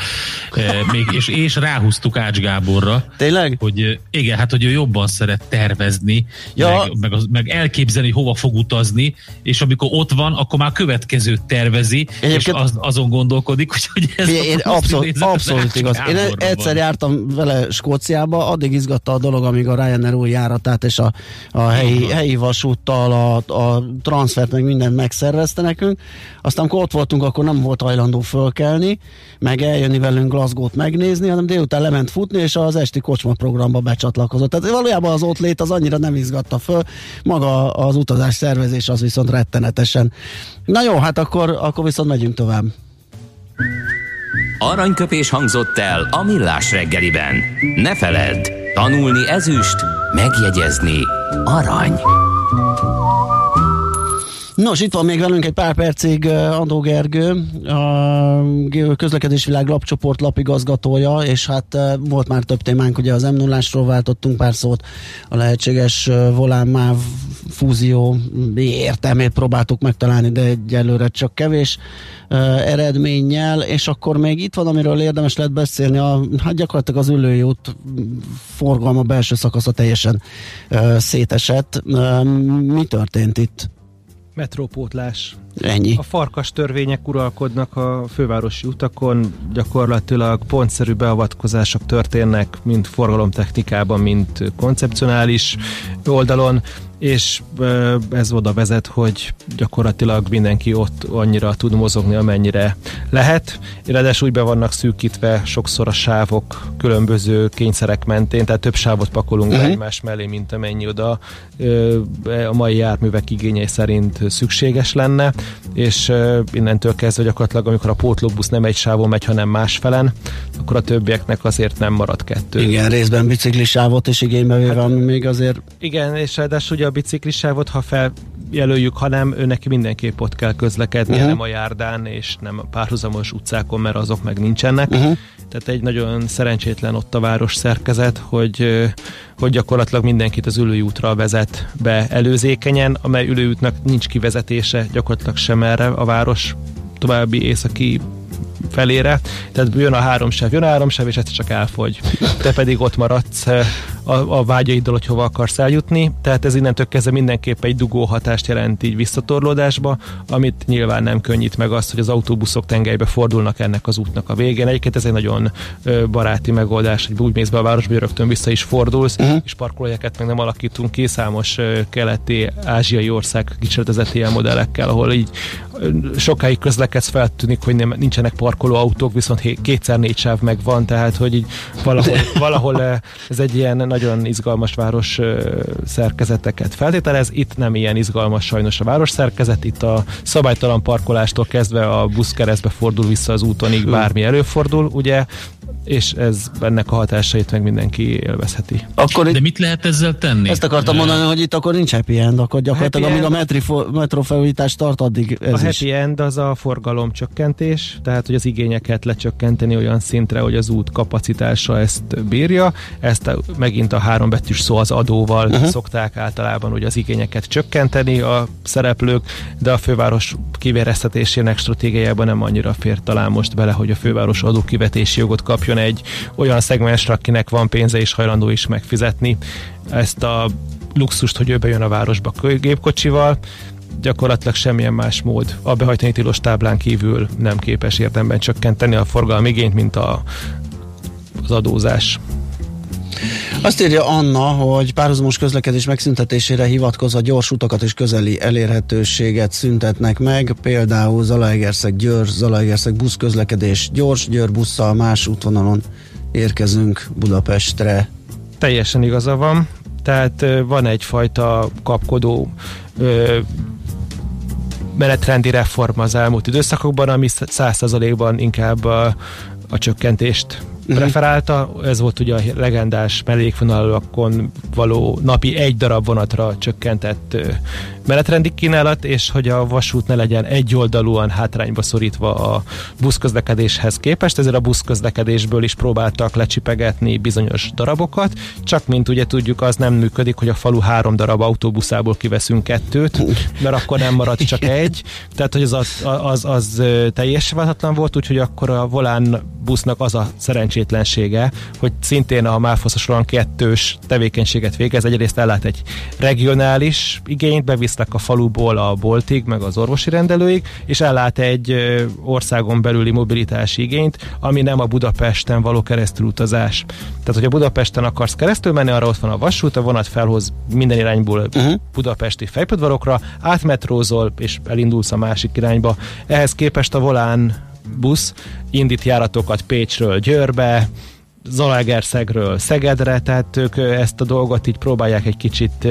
e, még, és, és ráhúztuk Ács Gáborra. Tényleg? Hogy igen, hát hogy ő jobban szeret tervezni, Ja. meg, meg, az, meg elképzelni, hova fog utazni, és amikor ott van, akkor már következőt tervezi, Egyébként- és az, azon gondolkodik, hogy, hogy ez én plusz abszolút, abszolút igaz. Én egyszer van. jártam vele Skóciába, addig izgatta a dolog, amíg a Ryanair új járatát és a, a helyi, helyi vasúttal a, a transfert meg mindent megszervezte nekünk. Aztán amikor ott voltunk, akkor nem volt hajlandó fölkelni, meg eljönni velünk Glasgow-t megnézni, hanem délután lement futni, és az esti kocsma programba becsatlakozott. Tehát valójában az ott lét az annyira nem izgatta föl, maga az utazás szervezés az viszont rettenetesen. Na jó, hát akkor, akkor viszont megyünk tovább. Aranyköpés hangzott el a millás reggeliben. Ne feledd, tanulni ezüst, megjegyezni arany. Nos, itt van még velünk egy pár percig uh, Andó Gergő, a közlekedésvilág lapcsoport lapigazgatója, és hát uh, volt már több témánk, ugye az m 0 váltottunk pár szót, a lehetséges uh, volán-máv fúzió értelmét próbáltuk megtalálni, de egyelőre csak kevés eredménnyel, és akkor még itt van, amiről érdemes lehet beszélni, a, hát gyakorlatilag az ülői út forgalma belső szakasza teljesen szétesett. Mi történt itt? Metrópótlás. Ennyi. A farkas törvények uralkodnak a fővárosi utakon, gyakorlatilag pontszerű beavatkozások történnek, mind forgalomtechnikában, mind koncepcionális oldalon, és ez oda vezet, hogy gyakorlatilag mindenki ott annyira tud mozogni, amennyire lehet. Ráadásul úgy be vannak szűkítve sokszor a sávok különböző kényszerek mentén, tehát több sávot pakolunk uh-huh. egymás mellé, mint amennyi oda a mai járművek igényei szerint szükséges lenne, és innentől kezdve gyakorlatilag, amikor a pótlóbusz nem egy sávon megy, hanem másfelen, akkor a többieknek azért nem marad kettő. Igen, részben biciklisávot is igénybe véve, ami még azért Igen, és ráadásul ugye a biciklisávot, ha feljelöljük, hanem ő neki mindenképp ott kell közlekednie, Mhm. uh-huh. nem a járdán, és nem a párhuzamos utcákon, mert azok meg nincsenek. Uh-huh. Tehát egy nagyon szerencsétlen ott a város szerkezet, hogy, hogy gyakorlatilag mindenkit az ülői útra vezet be előzékenyen, amely ülőútnak nincs kivezetése gyakorlatilag sem erre a város további északi felére, tehát jön a háromsáv, jön a háromsáv, és egyszer csak elfogy. Te pedig ott maradsz a, a vágyaiddal, hogy hova akarsz eljutni, tehát ez innentől kezdve mindenképp egy dugó hatást jelent így visszatorlódásba, amit nyilván nem könnyít meg azt, hogy az autóbuszok tengelybe fordulnak ennek az útnak a végén. Egyébként ez egy nagyon baráti megoldás, hogy úgy mész be a városba, hogy rögtön vissza is fordulsz, uh-huh. és parkolóhelyeket meg nem alakítunk ki, számos keleti, ázsiai ország kísérletezett ilyen modellekkel, ahol így sokáig közlekedsz, feltűnik, hogy nem, nincsenek parkolóautók, viszont hé- kétszer négy sáv meg van, tehát hogy így valahol, [LAUGHS] valahol ez egy ilyen nagyon izgalmas város szerkezeteket feltételez. Itt nem ilyen izgalmas sajnos a város szerkezet, itt a szabálytalan parkolástól kezdve a busz keresztbe fordul vissza az útonig, bármi előfordul, ugye, és ez ennek a hatásait meg mindenki élvezheti. Akkor De itt, mit lehet ezzel tenni? ezt akartam mondani, hogy itt akkor nincs happy end, akkor gyakorlatilag happy amíg a end- metri, fo- metrófelújítás tart, addig ez a is. happy end az a forgalom csökkentés, tehát hogy az igényeket lecsökkenteni olyan szintre, hogy az út kapacitása ezt bírja. Ezt a, megint a három betűs szó az adóval uh-huh. szokták általában hogy az igényeket csökkenteni a szereplők, de a főváros kivéreztetésének stratégiájában nem annyira fér talán most bele, hogy a főváros adókivetési jogot kapjon egy olyan szegmensre, akinek van pénze és hajlandó is megfizetni. Ezt a luxust, hogy ő bejön a városba gépkocsival, gyakorlatilag semmilyen más mód a behajtani tilos táblán kívül nem képes érdemben csökkenteni a forgalmi igényt, mint a, az adózás. Azt írja Anna, hogy párhuzamos közlekedés megszüntetésére hivatkozva gyors utakat és közeli elérhetőséget szüntetnek meg, például Zalaegerszeg Győr, Zalaegerszeg buszközlekedés gyors, Győr busszal más útvonalon érkezünk Budapestre. Teljesen igaza van, tehát van egyfajta kapkodó menetrendi reform az elmúlt időszakokban, ami százszerzalékban inkább a, a csökkentést. Preferálta. Ez volt ugye a legendás mellékvonalakon való napi egy darab vonatra csökkentett menetrendi kínálat, és hogy a vasút ne legyen egyoldalúan hátrányba szorítva a buszközlekedéshez képest, ezért a buszközlekedésből is próbáltak lecsipegetni bizonyos darabokat, csak mint ugye tudjuk, az nem működik, hogy a falu három darab autóbuszából kiveszünk kettőt, mert akkor nem marad csak egy, tehát hogy az, az, az, az teljesen váltatlan volt, úgyhogy akkor a volán busznak az a szerencsétlensége, hogy szintén a Márfoszos kettős tevékenységet végez, egyrészt ellát egy regionális igényt, bevisz elérkeztek a faluból a boltig, meg az orvosi rendelőig, és ellát egy országon belüli mobilitási igényt, ami nem a Budapesten való keresztülutazás. Tehát, hogy a Budapesten akarsz keresztül menni, arra ott van a vasút, a vonat felhoz minden irányból uh-huh. budapesti fejpödvarokra, átmetrózol, és elindulsz a másik irányba. Ehhez képest a volán busz indít járatokat Pécsről Győrbe, Zalaegerszegről Szegedre, tehát ők ezt a dolgot így próbálják egy kicsit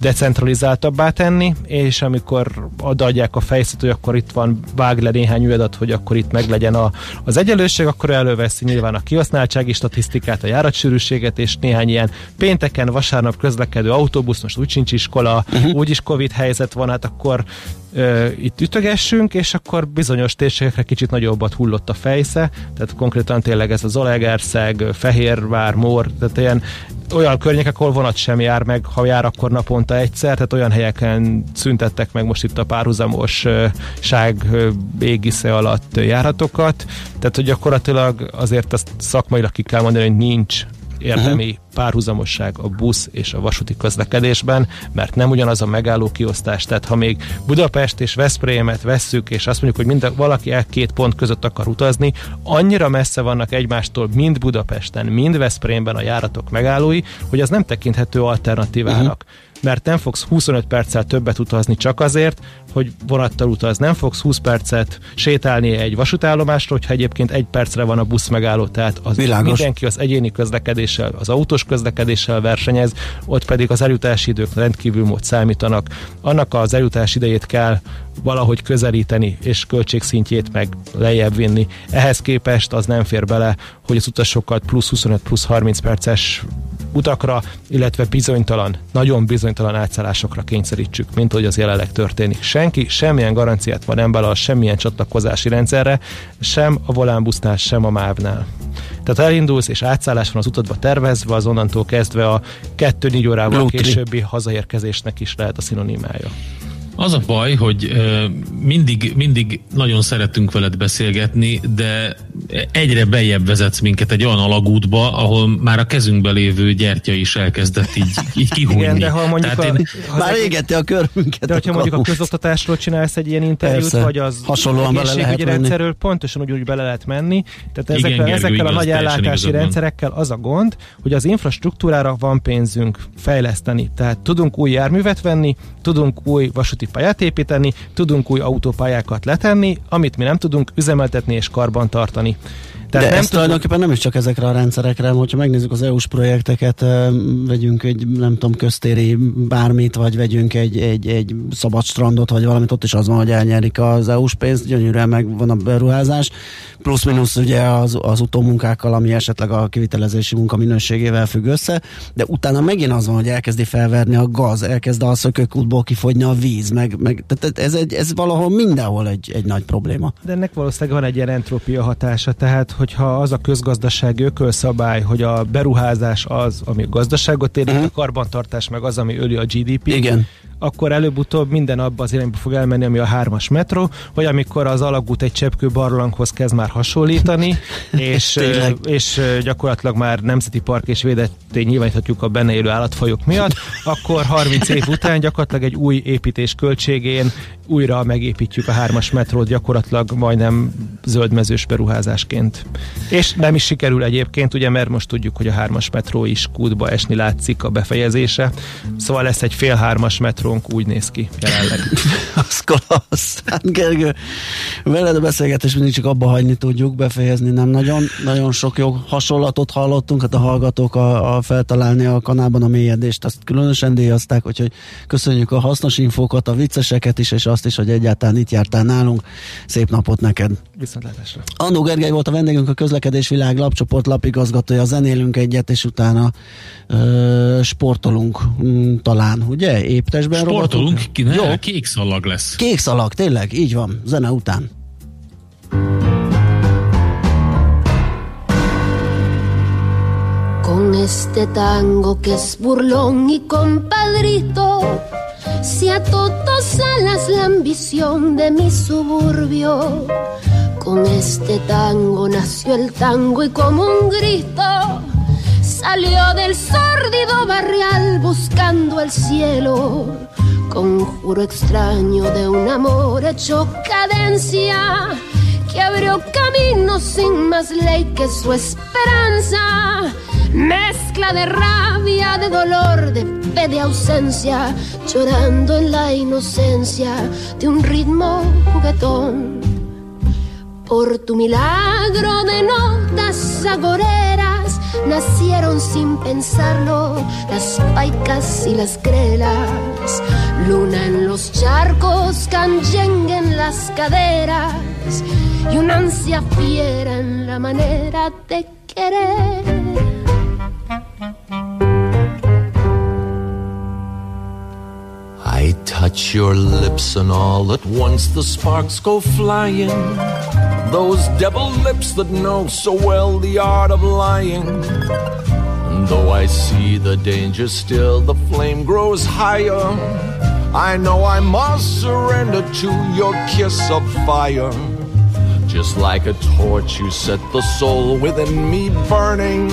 decentralizáltabbá tenni, és amikor odaadják a fejszet, hogy akkor itt van, vág le néhány adat, hogy akkor itt meg legyen a, az egyenlőség, akkor előveszi nyilván a kihasználtsági statisztikát, a járatsűrűséget, és néhány ilyen pénteken, vasárnap közlekedő autóbusz, most úgy sincs iskola, uh-huh. úgyis Covid helyzet van, hát akkor ö, itt ütögessünk, és akkor bizonyos térségekre kicsit nagyobbat hullott a fejsze, tehát konkrétan tényleg ez az Olegerszeg, Fehérvár, Mór, tehát ilyen olyan környékek, ahol vonat sem jár meg, ha jár, akkor naponta egyszer, tehát olyan helyeken szüntettek meg most itt a párhuzamos ság égisze alatt járatokat, tehát hogy gyakorlatilag azért azt szakmailag ki kell mondani, hogy nincs érdemi uh-huh. párhuzamosság a busz és a vasúti közlekedésben, mert nem ugyanaz a megálló kiosztás. Tehát ha még Budapest és Veszprémet vesszük, és azt mondjuk, hogy mind, valaki el két pont között akar utazni, annyira messze vannak egymástól mind Budapesten, mind Veszprémben a járatok megállói, hogy az nem tekinthető alternatívának. Uh-huh mert nem fogsz 25 perccel többet utazni csak azért, hogy vonattal utaz. Nem fogsz 20 percet sétálni egy vasútállomásra, hogyha egyébként egy percre van a busz megálló. Tehát az Világos. mindenki az egyéni közlekedéssel, az autós közlekedéssel versenyez, ott pedig az eljutási idők rendkívül mód számítanak. Annak az eljutás idejét kell valahogy közelíteni, és költségszintjét meg lejjebb vinni. Ehhez képest az nem fér bele, hogy az utasokat plusz 25, plusz 30 perces utakra, illetve bizonytalan, nagyon bizonytalan átszállásokra kényszerítsük, mint hogy az jelenleg történik. Senki semmilyen garanciát van nem bele semmilyen csatlakozási rendszerre, sem a volánbusznál, sem a mávnál. Tehát elindulsz, és átszállás van az utadba tervezve, az onnantól kezdve a 2-4 órával Lutri. későbbi hazaérkezésnek is lehet a szinonimája. Az a baj, hogy mindig, mindig nagyon szeretünk veled beszélgetni, de egyre bejebb vezetsz minket egy olyan alagútba, ahol már a kezünkbe lévő gyertya is elkezdett így, így kihújni. Igen, de ha mondjuk Tehát a, én, ha már égette a körünket. De hogyha mondjuk a közoktatásról csinálsz egy ilyen interjút, Persze. vagy az hasonlóan bele lehet rendszerről, pontosan úgy, úgy bele lehet menni. Tehát ezekkel, Igen, Gergő, ezekkel a nagy ellátási rendszerekkel az a gond, hogy az infrastruktúrára van pénzünk fejleszteni. Tehát tudunk új járművet venni, tudunk új vasúti pályát építeni, tudunk új autópályákat letenni, amit mi nem tudunk üzemeltetni és karban tartani. Tehát De nem ez tulajdonképpen nem is csak ezekre a rendszerekre, hogyha megnézzük az EU-s projekteket, vegyünk egy, nem tudom, köztéri bármit, vagy vegyünk egy, egy, egy szabad strandot, vagy valamit, ott is az van, hogy elnyerik az EU-s pénzt, gyönyörűen meg van a beruházás, plusz-minusz ugye az, az utómunkákkal, ami esetleg a kivitelezési munka minőségével függ össze, de utána megint az van, hogy elkezdi felverni a gaz, elkezd a szökőkútból kifogyni a víz, meg, meg tehát ez, egy, ez valahol mindenhol egy, egy nagy probléma. De ennek valószínűleg van egy ilyen entrópia hatása, tehát hogyha az a közgazdasági ökölszabály, hogy a beruházás az, ami a gazdaságot érint, uh-huh. a karbantartás meg az, ami öli a GDP, Igen akkor előbb-utóbb minden abba az irányba fog elmenni, ami a hármas metró, vagy amikor az alagút egy cseppkő barlanghoz kezd már hasonlítani, [LAUGHS] és, és gyakorlatilag már nemzeti park és védetté nyilváníthatjuk a benne élő állatfajok miatt, akkor 30 év után gyakorlatilag egy új építés költségén újra megépítjük a hármas metrót gyakorlatilag majdnem zöldmezős beruházásként. És nem is sikerül egyébként, ugye, mert most tudjuk, hogy a hármas metró is kútba esni látszik a befejezése. Szóval lesz egy fél hármas metrónk, úgy néz ki jelenleg. [LAUGHS] Az klassz. Hát Gergő, veled a beszélgetés mindig csak abba hagyni tudjuk, befejezni nem nagyon. Nagyon sok jó hasonlatot hallottunk, hát a hallgatók a, a feltalálni a kanálban a mélyedést, azt különösen díjazták, úgyhogy köszönjük a hasznos infókat, a vicceseket is, és azt is, hogy egyáltalán itt jártál nálunk. Szép napot neked! Viszontlátásra! Andó Gergely volt a vendégünk, a közlekedés világ lapcsoport lapigazgatója, zenélünk egyet, és utána ö, sportolunk m, talán, ugye? Éptesben Sportolunk, ki, ne, Jó. kék szalag lesz. Kék szalag, tényleg, így van, zene után. Con este tango que es burlón y compadrito, si a todos alas la ambición de mi suburbio. Con este tango nació el tango y como un grito salió del sórdido barrial buscando el cielo. Conjuro extraño de un amor hecho cadencia que abrió camino sin más ley que su esperanza. Mezcla de rabia, de dolor, de fe, de ausencia, llorando en la inocencia de un ritmo juguetón. Por tu milagro de notas agoreras nacieron sin pensarlo las paicas y las grelas. Luna en los charcos, canyengue en las caderas y una ansia fiera en la manera de querer. I touch your lips and all at once the sparks go flying. Those devil lips that know so well the art of lying. Though I see the danger still, the flame grows higher. I know I must surrender to your kiss of fire. Just like a torch, you set the soul within me burning.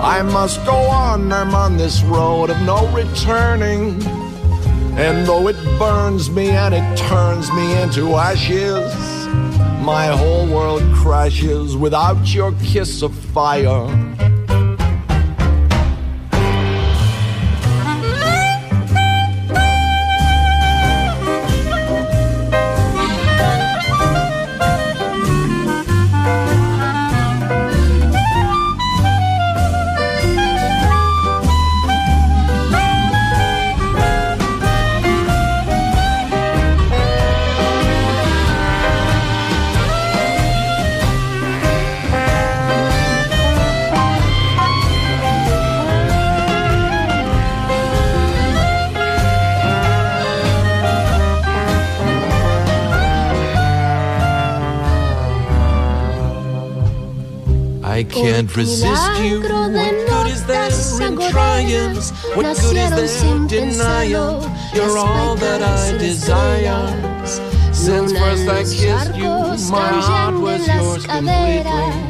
I must go on, I'm on this road of no returning. And though it burns me and it turns me into ashes, my whole world crashes without your kiss of fire. Can't resist you. What good is there in trying? What good is there in denying? You're all that I desire. Since first I kissed you, my heart was yours completely.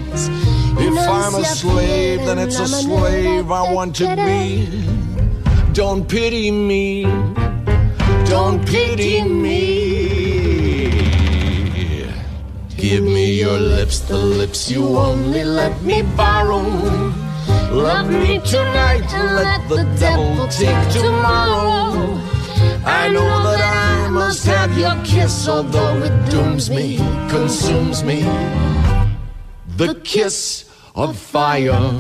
If I'm a slave, then it's a slave I want to be. Don't pity me. Don't pity me. Give me your lips, the lips you only let me borrow. Love me tonight let the devil take tomorrow. I know that I must have your kiss, although it dooms me, consumes me. The kiss of fire.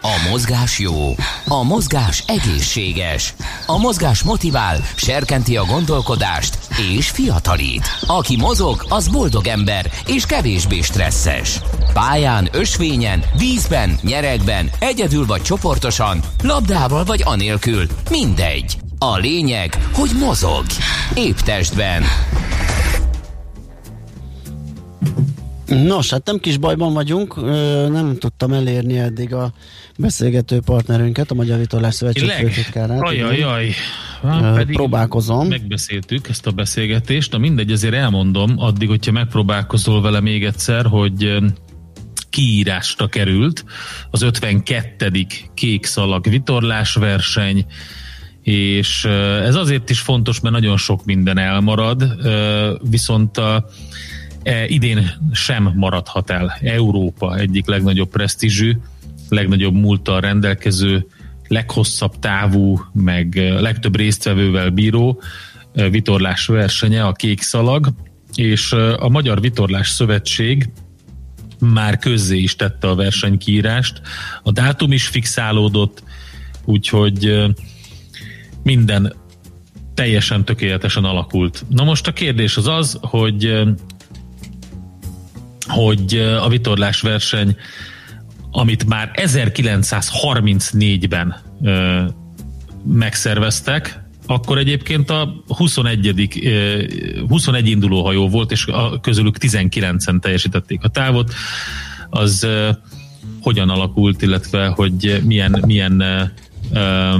A mozgás jó, a mozgás egészséges, a mozgás motivál, serkenti a gondolkodást és fiatalít. Aki mozog, az boldog ember és kevésbé stresszes. Pályán, ösvényen, vízben, nyeregben, egyedül vagy csoportosan, labdával vagy anélkül, mindegy. A lényeg, hogy mozog. Épp testben. Nos, hát nem kis bajban vagyunk, nem tudtam elérni eddig a beszélgető partnerünket, a Magyar Vitorlás Szövetség főtitkárát. Ajajaj, próbálkozom. Megbeszéltük ezt a beszélgetést, na mindegy, ezért elmondom, addig, hogyha megpróbálkozol vele még egyszer, hogy kiírásra került az 52. kék szalag vitorlás verseny, és ez azért is fontos, mert nagyon sok minden elmarad, viszont a E, idén sem maradhat el Európa egyik legnagyobb presztízsű, legnagyobb múlttal rendelkező, leghosszabb távú, meg legtöbb résztvevővel bíró vitorlás versenye, a Kék Szalag, és a Magyar Vitorlás Szövetség már közzé is tette a versenykírást, a dátum is fixálódott, úgyhogy minden teljesen tökéletesen alakult. Na most a kérdés az az, hogy hogy a vitorlás verseny, amit már 1934-ben ö, megszerveztek, akkor egyébként a 21. 21 induló hajó volt, és a közülük 19-en teljesítették a távot. Az hogyan alakult, illetve hogy milyen milyen ö,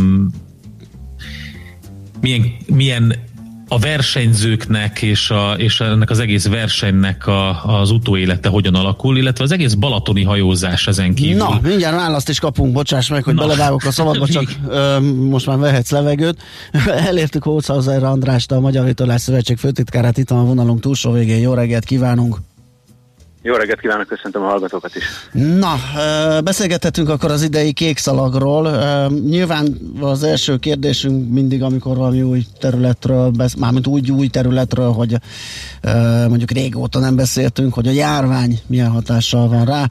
milyen, milyen a versenyzőknek és, a, és ennek az egész versenynek a, az utóélete hogyan alakul, illetve az egész balatoni hajózás ezen kívül. Na, mindjárt választ is kapunk, bocsáss meg, hogy Na. belevágok a szabadba, csak [LAUGHS] ö, most már vehetsz levegőt. [LAUGHS] Elértük Hócauzer Andrást, a Magyar Vitorlás Szövetség főtitkárát, itt van a vonalunk túlsó végén. Jó reggelt kívánunk! Jó reggelt kívánok, köszöntöm a hallgatókat is. Na, beszélgethetünk akkor az idei kékszalagról. Nyilván az első kérdésünk mindig, amikor valami új területről, mármint úgy új területről, hogy mondjuk régóta nem beszéltünk, hogy a járvány milyen hatással van rá,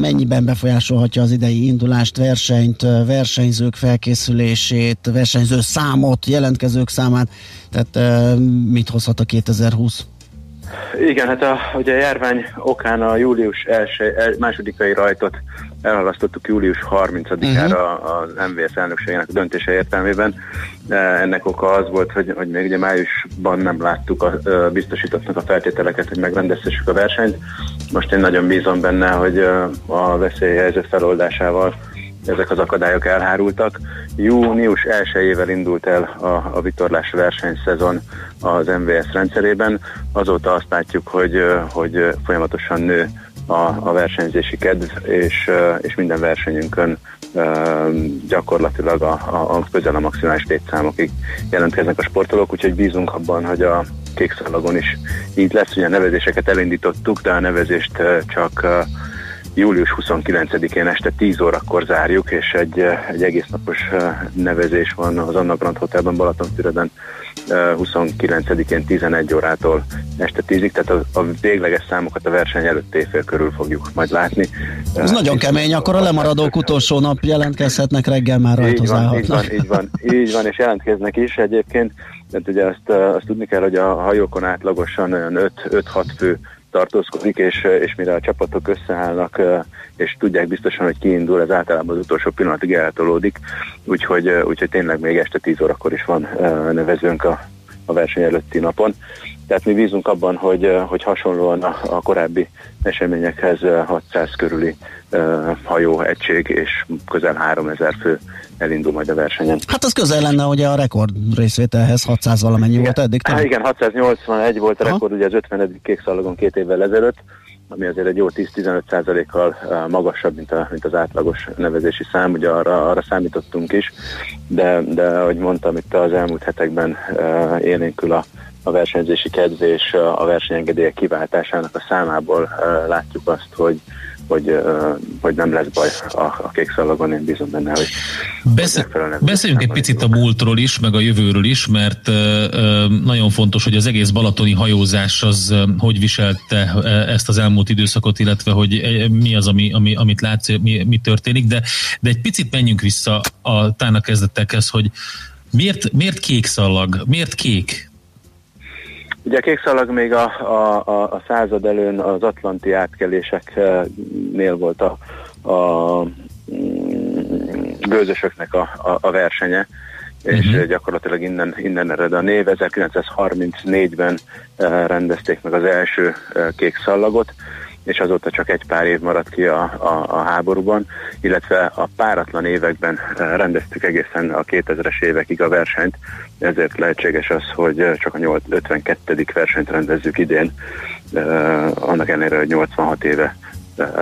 mennyiben befolyásolhatja az idei indulást, versenyt, versenyzők felkészülését, versenyző számot, jelentkezők számát, tehát mit hozhat a 2020? Igen, hát a, ugye a járvány okán a július első, el, másodikai rajtot elhalasztottuk július 30-ára uh-huh. az MVS elnökségének döntése értelmében. Ennek oka az volt, hogy, hogy még ugye májusban nem láttuk a, a biztosítottnak a feltételeket, hogy megrendezhessük a versenyt. Most én nagyon bízom benne, hogy a veszélyhelyzet feloldásával ezek az akadályok elhárultak. Június 1-ével indult el a, a vitorlás versenyszezon az MVS rendszerében. Azóta azt látjuk, hogy, hogy folyamatosan nő a, a versenyzési kedv, és, és minden versenyünkön gyakorlatilag a, a, a közel a maximális létszámokig jelentkeznek a sportolók, úgyhogy bízunk abban, hogy a kékszalagon is így lesz. Ugye a nevezéseket elindítottuk, de a nevezést csak július 29-én este 10 órakor zárjuk, és egy, egy egész napos nevezés van az Anna Grand Hotelben Balatonfüreden 29-én 11 órától este 10-ig, tehát a, a végleges számokat a verseny előtt évfél körül fogjuk majd látni. Ez nagyon kemény, akkor a lemaradók utolsó nap jelentkezhetnek, reggel már rajtozálhatnak. Így van, így van, így van, így van, és jelentkeznek is egyébként, mert ugye azt, azt tudni kell, hogy a hajókon átlagosan olyan 5-6 fő tartózkodik, és, és mire a csapatok összeállnak, és tudják biztosan, hogy kiindul, ez általában az utolsó pillanatig eltolódik, úgyhogy, úgyhogy tényleg még este 10 órakor is van nevezőnk a, a verseny előtti napon. Tehát mi bízunk abban, hogy, hogy hasonlóan a, a korábbi eseményekhez 600 körüli hajó egység és közel 3000 fő elindul majd a versenyen. Hát az közel lenne ugye a rekord részvételhez, 600 valamennyi igen. volt eddig. Hát igen, 681 volt a rekord, ugye az 50. kék szalagon két évvel ezelőtt, ami azért egy jó 10-15 százalékkal magasabb, mint, a, mint az átlagos nevezési szám, ugye arra, arra számítottunk is, de, de ahogy mondtam, itt az elmúlt hetekben uh, élénkül a a versenyzési kedv és a versenyengedélyek kiváltásának a számából uh, látjuk azt, hogy hogy, hogy nem lesz baj a, a kék szalagon, én bízom benne, hogy Beszél, Beszéljünk egy picit a múltról is, meg a jövőről is, mert nagyon fontos, hogy az egész balatoni hajózás az hogy viselte ezt az elmúlt időszakot, illetve hogy mi az, ami, ami, amit látsz, mi, mi történik, de, de egy picit menjünk vissza a tának kezdetekhez, hogy miért, miért kék szalag, miért kék? Ugye a kékszalag még a, a, a, a század előn az atlanti átkeléseknél volt a, a mm, gőzösöknek a, a, a versenye, és uh-huh. gyakorlatilag innen, innen ered a név. 1934-ben rendezték meg az első kék szallagot, és azóta csak egy pár év maradt ki a, a, a háborúban, illetve a páratlan években rendeztük egészen a 2000-es évekig a versenyt, ezért lehetséges az, hogy csak a 52. versenyt rendezzük idén, annak ellenére, hogy 86 éve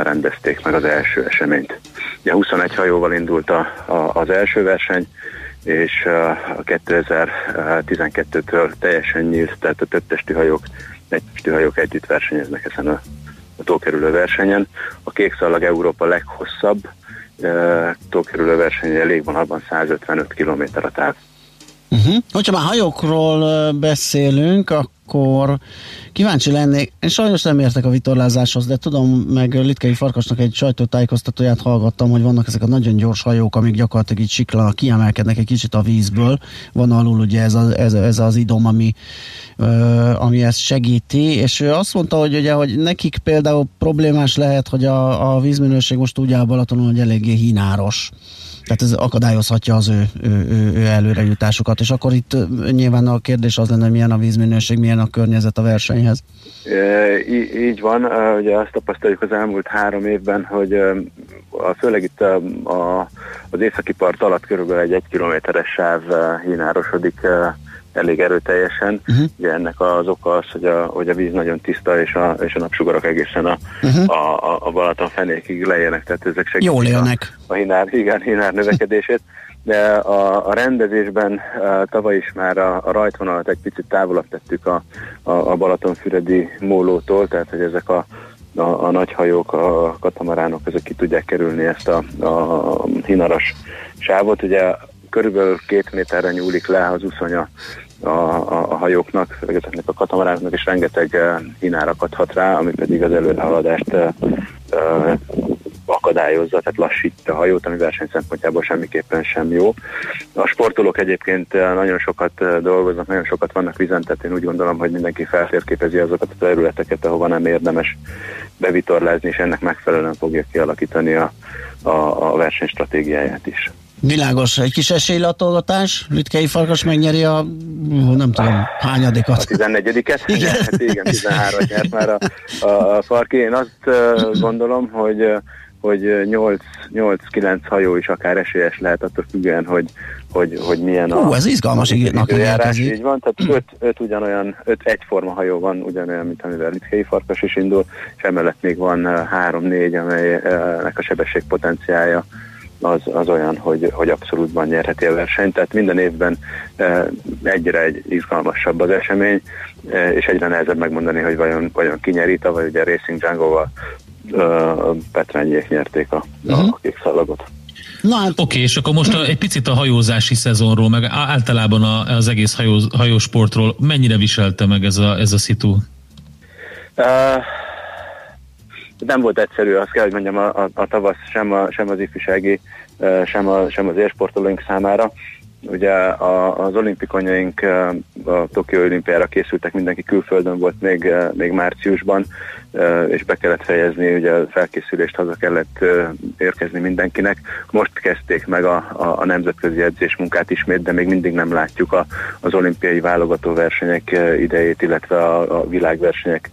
rendezték meg az első eseményt. Ugye 21 hajóval indult a, a, az első verseny, és a 2012-től teljesen nyílt, tehát a többtestű hajók, egytestű hajók együtt versenyeznek ezen a tókerülő versenyen. A kék szallag Európa leghosszabb tókerülő versenye légvonalban 155 km a táv. Uh-huh. Hogyha már hajókról beszélünk, akkor kíváncsi lennék, én sajnos nem értek a vitorlázáshoz, de tudom, meg Litkei Farkasnak egy sajtótájékoztatóját hallgattam, hogy vannak ezek a nagyon gyors hajók, amik gyakorlatilag így sikla kiemelkednek egy kicsit a vízből. Van alul ugye ez, a, ez, ez az idom, ami, ami ezt segíti, és ő azt mondta, hogy ugye, hogy nekik például problémás lehet, hogy a, a vízminőség most úgy áll Balatonon, hogy eléggé hínáros. Tehát ez akadályozhatja az ő, ő, ő, ő előrejutásukat, és akkor itt nyilván a kérdés az lenne, milyen a vízminőség, milyen a környezet a versenyhez. Így, így van, ugye azt tapasztaljuk az elmúlt három évben, hogy a, főleg itt a, a, az északi part alatt körülbelül egy egy kilométeres sáv hínárosodik elég erőteljesen. Uh-huh. Ugye ennek az oka az, hogy a, hogy a víz nagyon tiszta, és a, és a napsugarak egészen a, uh-huh. a, a, a Balaton fenékig lejjenek, tehát ezek segítik Jól élnek. A, a hinár, igen, hinár növekedését. De a, a rendezésben a, tavaly is már a, a rajtvonalat egy picit távolabb tettük a, a, a Balatonfüredi mólótól, tehát hogy ezek a a, a nagy hajók, a katamaránok, ezek ki tudják kerülni ezt a, a hinaras sávot. Ugye körülbelül két méterre nyúlik le az uszonya a, a, a hajóknak, ezeknek a katamaránoknak is rengeteg uh, hinár akadhat rá, ami pedig az előrehaladást uh, uh, akadályozza, tehát lassítja a hajót, ami verseny szempontjából semmiképpen sem jó. A sportolók egyébként nagyon sokat dolgoznak, nagyon sokat vannak vizen, tehát én úgy gondolom, hogy mindenki feltérképezi azokat a területeket, ahova nem érdemes bevitorlázni, és ennek megfelelően fogja kialakítani a, a, a versenystratégiáját is. Világos, egy kis esélylatolgatás, Litkei Farkas megnyeri a, nem tudom, hányadikat. A 14-et? Igen. Hát igen, 13 nyert már a, a, a Farki. Én azt gondolom, hogy hogy 8-9 hajó is akár esélyes lehet attól függően, hogy, hogy, hogy milyen Hú, a ez izgalmas időjárás. Így van, tehát 5, 5 ugyanolyan, 5 egyforma hajó van, ugyanolyan, mint amivel Litkei Farkas is indul, és emellett még van 3-4, amelynek a sebességpotenciája az, az olyan, hogy, hogy abszolútban nyerheti a versenyt. Tehát minden évben e, egyre egy izgalmasabb az esemény, e, és egyre nehezebb megmondani, hogy vajon, vajon kinyeri. Tavaly ugye Racing Django-val e, Petrányék nyerték a, uh-huh. a mhm. kék szalagot. Na, hát... Oké, okay, és akkor most a, egy picit a hajózási szezonról, meg általában a, az egész hajó, hajósportról mennyire viselte meg ez a, ez a szitu? Uh, nem volt egyszerű, azt kell, hogy mondjam, a, a, a tavasz sem, a, sem az ifjúsági, sem, a, sem az érsportolóink számára. Ugye a, az olimpikonyaink a Tokió olimpiára készültek, mindenki külföldön volt még, még márciusban, és be kellett fejezni, ugye a felkészülést haza kellett érkezni mindenkinek. Most kezdték meg a, a, a nemzetközi edzésmunkát ismét, de még mindig nem látjuk a, az olimpiai válogató versenyek idejét, illetve a, a világversenyek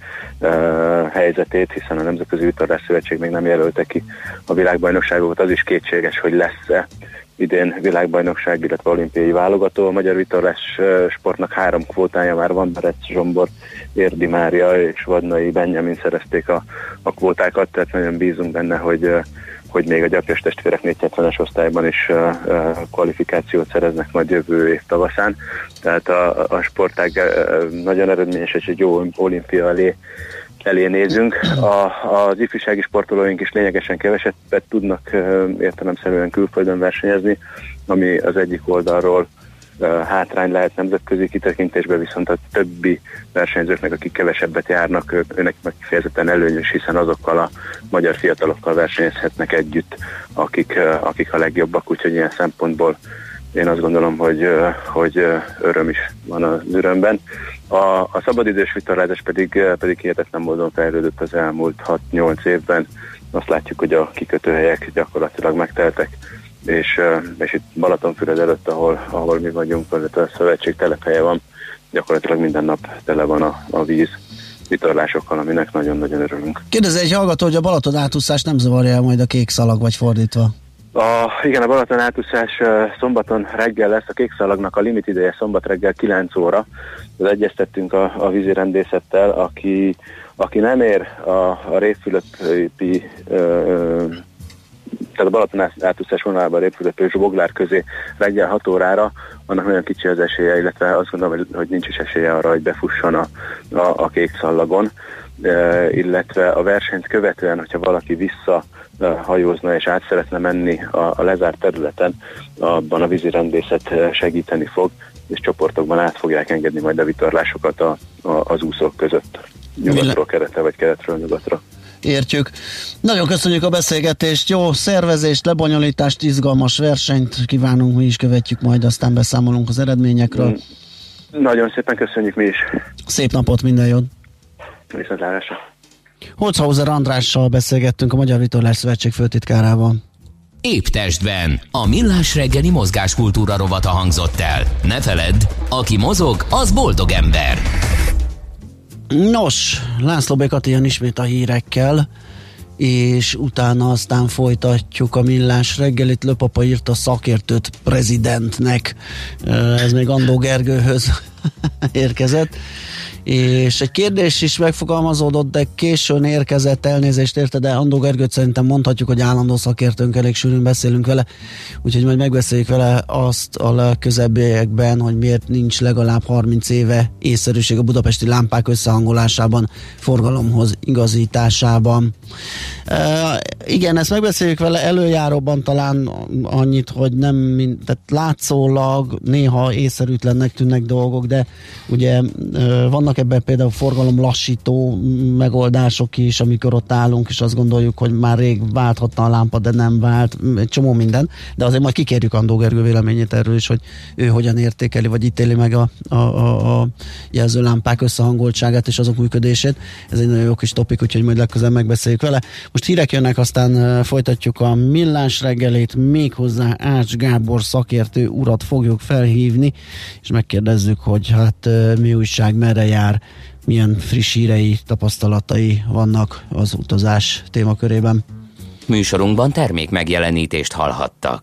helyzetét, hiszen a Nemzetközi Vitorlás Szövetség még nem jelölte ki a világbajnokságokat. Az is kétséges, hogy lesz-e idén világbajnokság, illetve olimpiai válogató. A magyar vitorlás sportnak három kvótája már van, Berec Zsombor, Érdi Mária és Vadnai Benjamin szerezték a, a kvótákat, tehát nagyon bízunk benne, hogy hogy még a gyapjas testvérek 470-es osztályban is uh, uh, kvalifikációt szereznek majd jövő év tavaszán. Tehát a, a sportág uh, nagyon eredményes és egy jó olimpia elé elé nézünk. A, az ifjúsági sportolóink is lényegesen keveset tudnak értelemszerűen külföldön versenyezni, ami az egyik oldalról hátrány lehet nemzetközi kitekintésben, viszont a többi versenyzőknek, akik kevesebbet járnak, őnek meg kifejezetten előnyös, hiszen azokkal a magyar fiatalokkal versenyezhetnek együtt, akik, akik a legjobbak, úgyhogy ilyen szempontból én azt gondolom, hogy, hogy öröm is van az örömben. A, a szabadidős vitorlázás pedig, pedig hihetetlen módon fejlődött az elmúlt 6-8 évben. Azt látjuk, hogy a kikötőhelyek gyakorlatilag megteltek és, és itt Balatonfüred előtt, ahol, ahol mi vagyunk, az a szövetség telephelye van, gyakorlatilag minden nap tele van a, a víz vitorlásokkal, aminek nagyon-nagyon örülünk. Kérdez egy hallgató, hogy a Balaton átúszás nem zavarja el majd a kék szalag, vagy fordítva? A, igen, a Balaton átúszás szombaton reggel lesz, a kékszalagnak a limit ideje szombat reggel 9 óra. Az egyeztettünk a, a vízirendészettel, aki, aki nem ér a, a Révfülöpi tehát a Balaton átúszás vonalában Répfülöp és Boglár közé reggel 6 órára, annak nagyon kicsi az esélye, illetve azt gondolom, hogy nincs is esélye arra, hogy befusson a, a, a kék szallagon, illetve a versenyt követően, hogyha valaki vissza hajózna és át szeretne menni a, a lezárt területen, abban a vízirendészet segíteni fog, és csoportokban át fogják engedni majd a vitorlásokat a, a, az úszók között. Nyugatról keretre, vagy keretről nyugatra értjük. Nagyon köszönjük a beszélgetést, jó szervezést, lebonyolítást, izgalmas versenyt kívánunk, mi is követjük, majd aztán beszámolunk az eredményekről. Mm. Nagyon szépen köszönjük mi is. Szép napot, minden jót! Viszontlátásra! Holzhauser Andrással beszélgettünk a Magyar Vitorlás Szövetség főtitkárával. Épp testben. A millás reggeli mozgáskultúra rovata hangzott el. Ne feledd, aki mozog, az boldog ember. Nos, László Békat ilyen ismét a hírekkel, és utána aztán folytatjuk a millás reggelit. Löpapa írta szakértőt prezidentnek. Ez még Andó Gergőhöz [LAUGHS] érkezett és egy kérdés is megfogalmazódott, de későn érkezett elnézést érte, de Andó Gergőt szerintem mondhatjuk, hogy állandó szakértőnk, elég sűrűn beszélünk vele, úgyhogy majd megbeszéljük vele azt a közebbiekben, hogy miért nincs legalább 30 éve észszerűség a budapesti lámpák összehangolásában, forgalomhoz igazításában. E, igen, ezt megbeszéljük vele előjáróban talán annyit, hogy nem, tehát látszólag néha észszerűtlennek tűnnek dolgok, de ugye vannak ebben például forgalom lassító megoldások is, amikor ott állunk, és azt gondoljuk, hogy már rég válthatta a lámpa, de nem vált, egy csomó minden, de azért majd kikérjük Andó Gergő véleményét erről is, hogy ő hogyan értékeli, vagy ítéli meg a, a, a, a jelzőlámpák összehangoltságát és azok működését. Ez egy nagyon jó kis topik, úgyhogy majd legközelebb megbeszéljük vele. Most hírek jönnek, aztán folytatjuk a millás reggelét, méghozzá Ács Gábor szakértő urat fogjuk felhívni, és megkérdezzük, hogy hát mi újság, merre jár, milyen friss hírei, tapasztalatai vannak az utazás témakörében. Műsorunkban termék megjelenítést hallhattak.